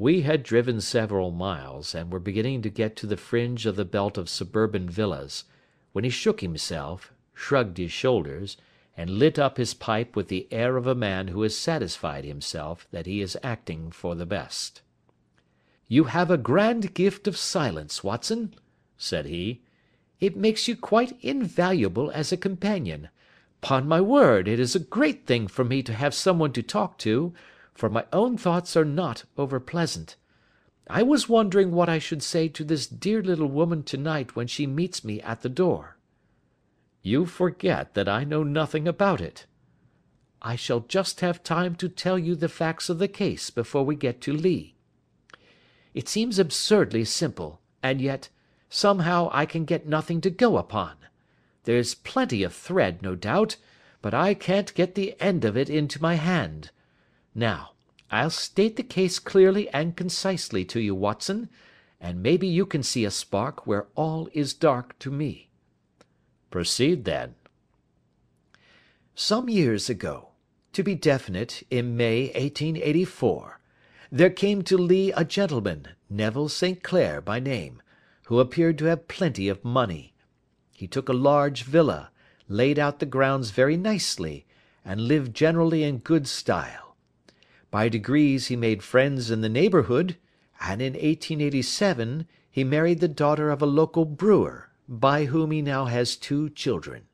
We had driven several miles, and were beginning to get to the fringe of the belt of suburban villas, when he shook himself, shrugged his shoulders, and lit up his pipe with the air of a man who has satisfied himself that he is acting for the best. "You have a grand gift of silence, Watson," said he. "It makes you quite invaluable as a companion. 'Pon my word, it is a great thing for me to have someone to talk to, for my own thoughts are not over pleasant. I was wondering what I should say to this dear little woman to night when she meets me at the door." "You forget that I know nothing about it." "I shall just have time to tell you the facts of the case before we get to Lee. It seems absurdly simple, and yet, somehow I can get nothing to go upon. There's plenty of thread, no doubt, but I can't get the end of it into my hand. Now, I'll state the case clearly and concisely to you, Watson, and maybe you can see a spark where all is dark to me." "Proceed, then." "Some years ago, to be definite, in May 1884, there came to Lee a gentleman, Neville St. Clair by name, who appeared to have plenty of money. He took a large villa, laid out the grounds very nicely, and lived generally in good style. By degrees he made friends in the neighbourhood, and in 1887 he married the daughter of a local brewer, by whom he now has two children.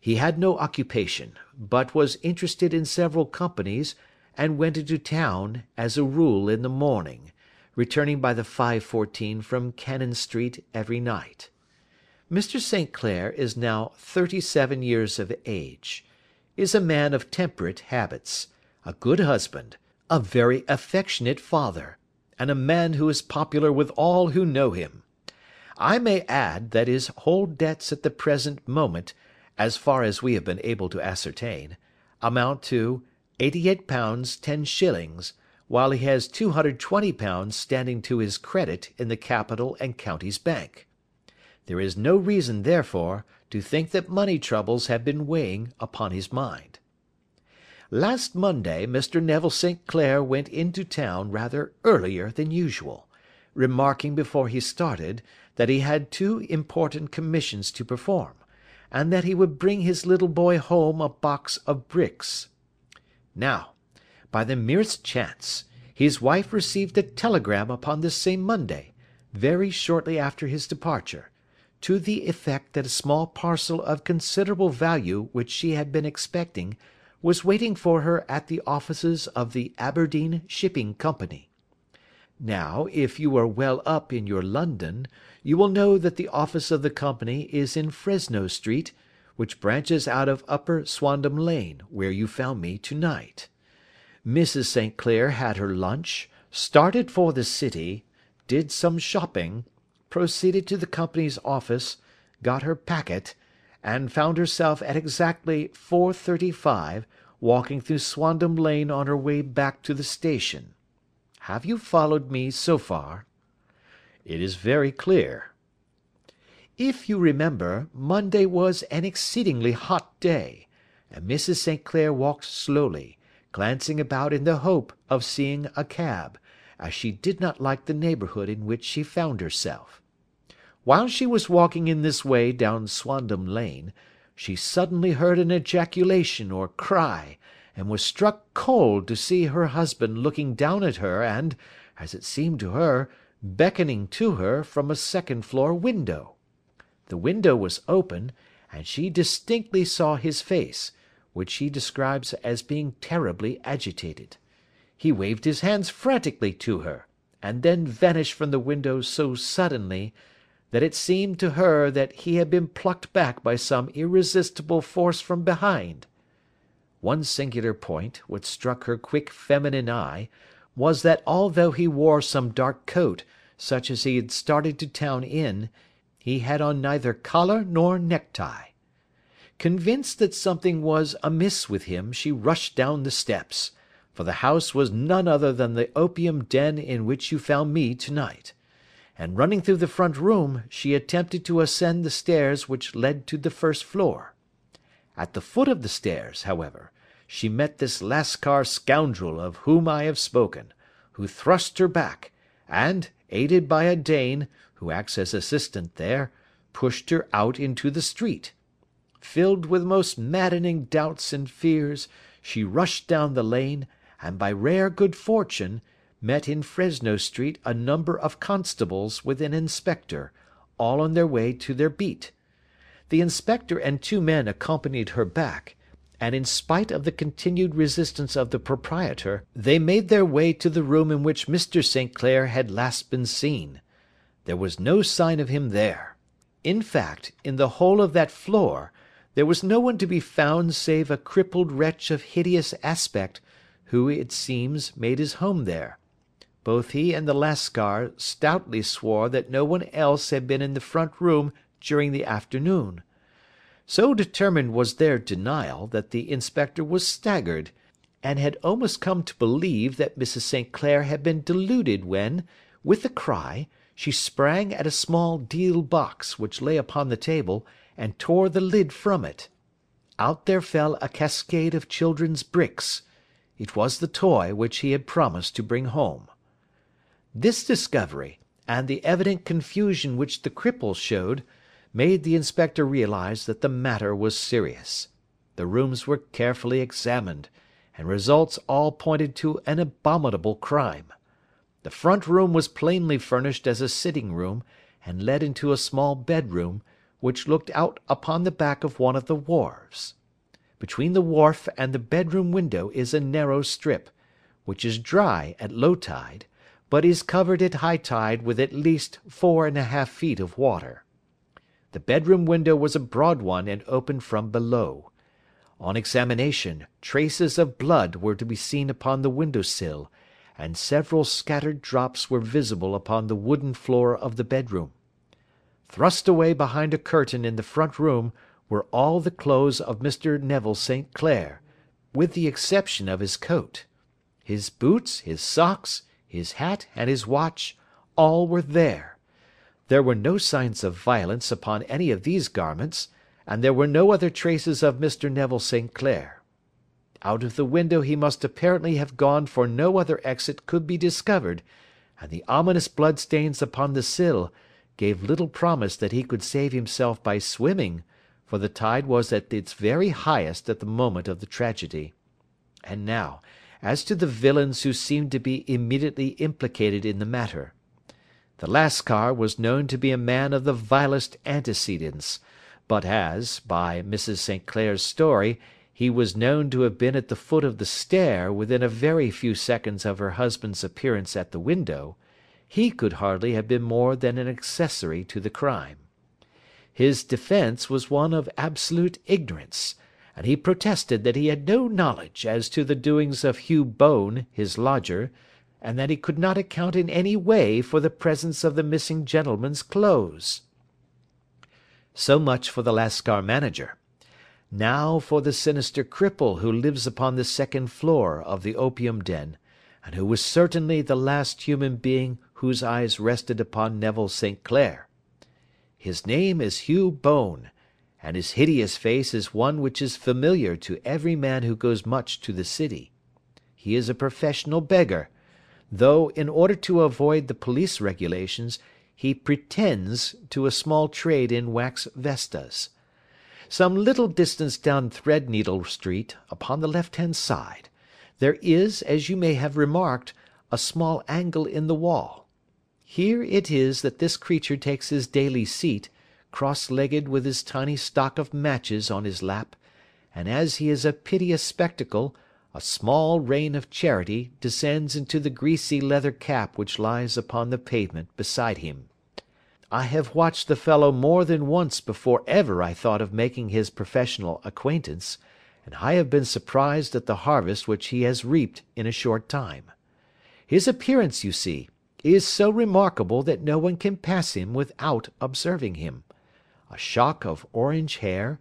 He had no occupation, but was interested in several companies, and went into town, as a rule, in the morning, returning by the 5.14 from Cannon Street every night. Mr. St. Clair is now thirty seven years of age, is a man of temperate habits, a good husband, a very affectionate father, and a man who is popular with all who know him. I may add that his whole debts at the present moment, as far as we have been able to ascertain, amount to £88 10s, while he has £220 standing to his credit in the Capital and Counties Bank. There is no reason, therefore, to think that money troubles have been weighing upon his mind. Last Monday Mr. Neville St. Clair went into town rather earlier than usual, remarking before he started that he had two important commissions to perform, and that he would bring his little boy home a box of bricks. Now, by the merest chance, his wife received a telegram upon this same Monday, very shortly after his departure, to the effect that a small parcel of considerable value which she had been expecting was waiting for her at the offices of the Aberdeen Shipping Company. Now, if you are well up in your London, you will know that the office of the company is in Fresno Street, which branches out of Upper Swandam Lane, where you found me to night. Mrs. St. Clair had her lunch, started for the city, did some shopping, proceeded to the company's office, got her packet, and found herself at exactly 4.35 walking through Swandam Lane on her way back to the station. Have you followed me so far? It is very clear. If you remember, Monday was an exceedingly hot day, and Mrs. St. Clair walked slowly, glancing about in the hope of seeing a cab, as she did not like the neighbourhood in which she found herself. While she was walking in this way down Swandam Lane, she suddenly heard an ejaculation or cry, and was struck cold to see her husband looking down at her and, as it seemed to her, beckoning to her from a second floor window. The window was open, and she distinctly saw his face, which she describes as being terribly agitated. He waved his hands frantically to her, and then vanished from the window so suddenly that it seemed to her that he had been plucked back by some irresistible force from behind. One singular point which struck her quick feminine eye was that although he wore some dark coat such as he had started to town in, he had on neither collar nor necktie. Convinced that something was amiss with him she rushed down the steps, for the house was none other than the opium den in which you found me to night and running through the front room, she attempted to ascend the stairs which led to the first floor. At the foot of the stairs, however, she met this Lascar scoundrel of whom I have spoken, who thrust her back, and, aided by a Dane, who acts as assistant there, pushed her out into the street. Filled with most maddening doubts and fears, she rushed down the lane, and by rare good fortune, met in Fresno Street a number of constables with an inspector, all on their way to their beat. The inspector and two men accompanied her back, and in spite of the continued resistance of the proprietor, they made their way to the room in which Mr. St. Clair had last been seen. There was no sign of him there. In fact, in the whole of that floor, there was no one to be found save a crippled wretch of hideous aspect, who, it seems, made his home there. Both he and the Lascar stoutly swore that no one else had been in the front room during the afternoon. So determined was their denial, that the inspector was staggered, and had almost come to believe that Mrs. St. Clair had been deluded when, with a cry, she sprang at a small deal box which lay upon the table, and tore the lid from it. Out there fell a cascade of children's bricks. It was the toy which he had promised to bring home. This discovery, and the evident confusion which the cripple showed, made the inspector realise that the matter was serious. The rooms were carefully examined, and results all pointed to an abominable crime. The front room was plainly furnished as a sitting room, and led into a small bedroom, which looked out upon the back of one of the wharves. Between the wharf and the bedroom window is a narrow strip, which is dry at low tide, but is covered at high tide with at least four and a half feet of water. The bedroom window was a broad one and opened from below. On examination, traces of blood were to be seen upon the window sill, and several scattered drops were visible upon the wooden floor of the bedroom. Thrust away behind a curtain in the front room were all the clothes of Mr. Neville St. Clair, with the exception of his coat. His boots, his socks, his hat, and his watch, all were there. There were no signs of violence upon any of these garments, and there were no other traces of Mr. Neville St. Clair. Out of the window he must apparently have gone for no other exit could be discovered, and the ominous bloodstains upon the sill gave little promise that he could save himself by swimming, for the tide was at its very highest at the moment of the tragedy. And now, as to the villains who seemed to be immediately implicated in the matter. The Lascar was known to be a man of the vilest antecedents, but as, by Mrs. St. Clair's story, he was known to have been at the foot of the stair within a very few seconds of her husband's appearance at the window, he could hardly have been more than an accessory to the crime. His defence was one of absolute ignorance, and he protested that he had no knowledge as to the doings of Hugh Boone, his lodger, and that he could not account in any way for the presence of the missing gentleman's clothes. So much for the Lascar manager. Now for the sinister cripple who lives upon the second floor of the opium den, and who was certainly the last human being whose eyes rested upon Neville St. Clair. His name is Hugh Boone, and his hideous face is one which is familiar to every man who goes much to the city. He is a professional beggar, though, in order to avoid the police regulations, he pretends to a small trade in wax vestas. Some little distance down Threadneedle Street, upon the left-hand side, there is, as you may have remarked, a small angle in the wall. Here it is that this creature takes his daily seat, cross-legged with his tiny stock of matches on his lap, and as he is a piteous spectacle, a small rain of charity descends into the greasy leather cap which lies upon the pavement beside him. I have watched the fellow more than once before ever I thought of making his professional acquaintance, and I have been surprised at the harvest which he has reaped in a short time. His appearance, you see, is so remarkable that no one can pass him without observing him a shock of orange hair,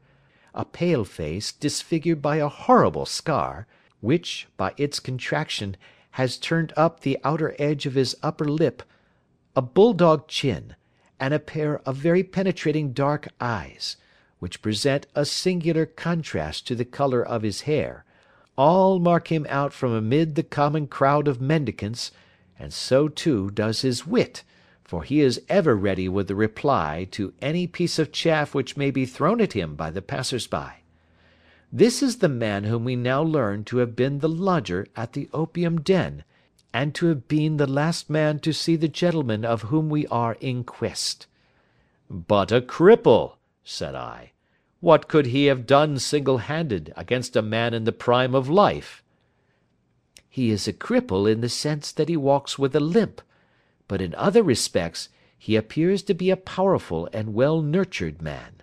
a pale face disfigured by a horrible scar, which, by its contraction, has turned up the outer edge of his upper lip, a bulldog chin, and a pair of very penetrating dark eyes, which present a singular contrast to the colour of his hair, all mark him out from amid the common crowd of mendicants, and so too does his wit, for he is ever ready with a reply to any piece of chaff which may be thrown at him by the passers by. This is the man whom we now learn to have been the lodger at the opium den, and to have been the last man to see the gentleman of whom we are in quest." "But a cripple!" said I. "What could he have done single handed against a man in the prime of life?" "He is a cripple in the sense that he walks with a limp, but in other respects he appears to be a powerful and well nurtured man.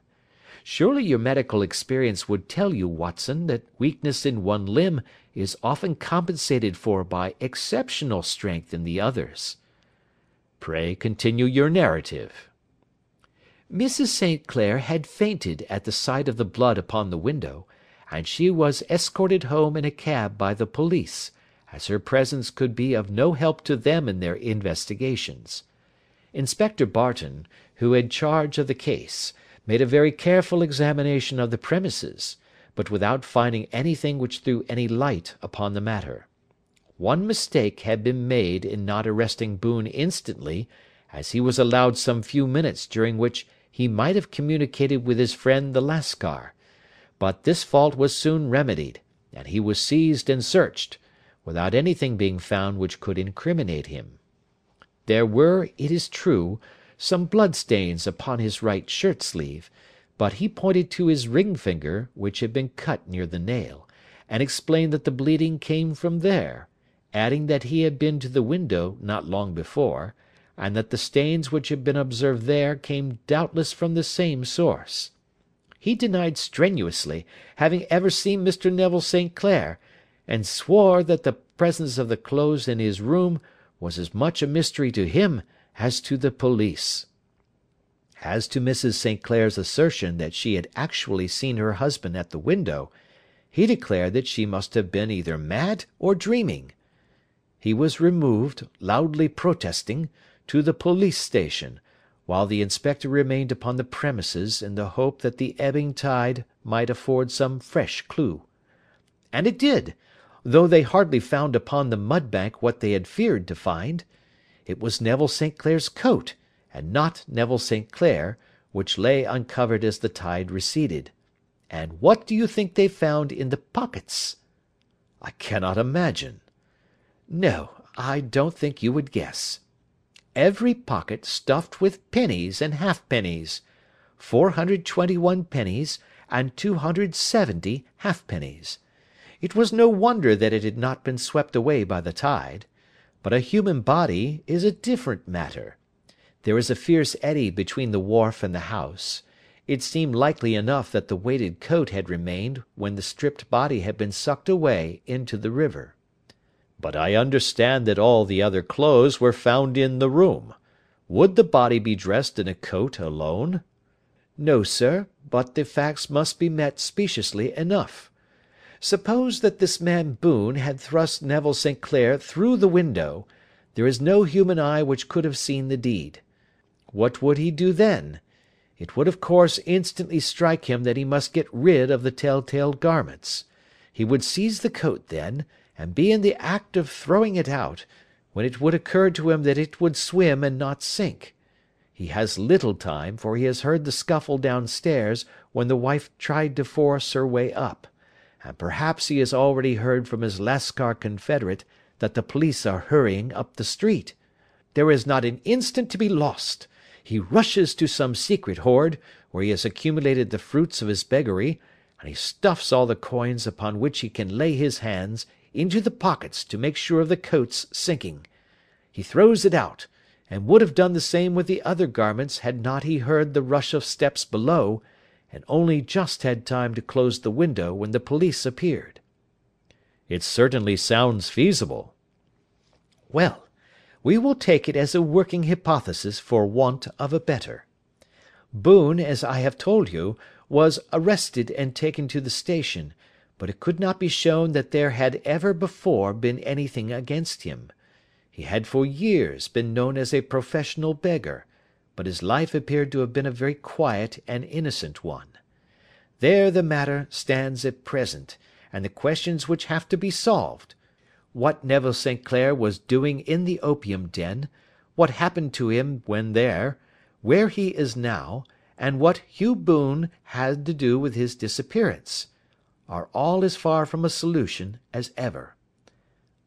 Surely your medical experience would tell you, Watson, that weakness in one limb is often compensated for by exceptional strength in the others." "Pray continue your narrative." "Mrs. St. Clair had fainted at the sight of the blood upon the window, and she was escorted home in a cab by the police, as her presence could be of no help to them in their investigations. Inspector Barton, who had charge of the case made a very careful examination of the premises, but without finding anything which threw any light upon the matter. One mistake had been made in not arresting Boone instantly, as he was allowed some few minutes during which he might have communicated with his friend the Lascar, but this fault was soon remedied, and he was seized and searched, without anything being found which could incriminate him. There were, it is true, some blood stains upon his right shirt sleeve, but he pointed to his ring finger, which had been cut near the nail, and explained that the bleeding came from there, adding that he had been to the window not long before, and that the stains which had been observed there came doubtless from the same source. He denied strenuously having ever seen Mr. Neville St. Clair, and swore that the presence of the clothes in his room was as much a mystery to him as to the police. As to Mrs. St. Clair's assertion that she had actually seen her husband at the window, he declared that she must have been either mad or dreaming. He was removed, loudly protesting, to the police station, while the inspector remained upon the premises in the hope that the ebbing tide might afford some fresh clue. And it did, though they hardly found upon the mud bank what they had feared to find. It was Neville St. Clair's coat, and not Neville St. Clair, which lay uncovered as the tide receded. And what do you think they found in the pockets? I cannot imagine. No, I don't think you would guess. Every pocket stuffed with pennies and halfpennies, 421 pennies and 270 halfpennies. It was no wonder that it had not been swept away by the tide. But a human body is a different matter. There is a fierce eddy between the wharf and the house. It seemed likely enough that the weighted coat had remained when the stripped body had been sucked away into the river. But I understand that all the other clothes were found in the room. Would the body be dressed in a coat alone? No, sir, but the facts must be met speciously enough. Suppose that this man Boone had thrust Neville St. Clair through the window, there is no human eye which could have seen the deed. What would he do then? It would of course instantly strike him that he must get rid of the tell tale garments. He would seize the coat then, and be in the act of throwing it out, when it would occur to him that it would swim and not sink. He has little time, for he has heard the scuffle downstairs when the wife tried to force her way up and perhaps he has already heard from his Lascar confederate that the police are hurrying up the street. There is not an instant to be lost. He rushes to some secret hoard, where he has accumulated the fruits of his beggary, and he stuffs all the coins upon which he can lay his hands into the pockets to make sure of the coat's sinking. He throws it out, and would have done the same with the other garments had not he heard the rush of steps below, and only just had time to close the window when the police appeared." "It certainly sounds feasible." "Well, we will take it as a working hypothesis for want of a better. Boone, as I have told you, was arrested and taken to the station, but it could not be shown that there had ever before been anything against him. He had for years been known as a professional beggar but his life appeared to have been a very quiet and innocent one. There the matter stands at present, and the questions which have to be solved. what Neville St. Clair was doing in the opium den, what happened to him when there, where he is now, and what Hugh Boone had to do with his disappearance, are all as far from a solution as ever.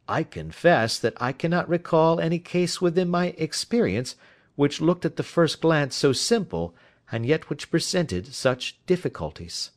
I confess that I cannot recall any case within my experience which looked at the first glance so simple and yet which presented such difficulties.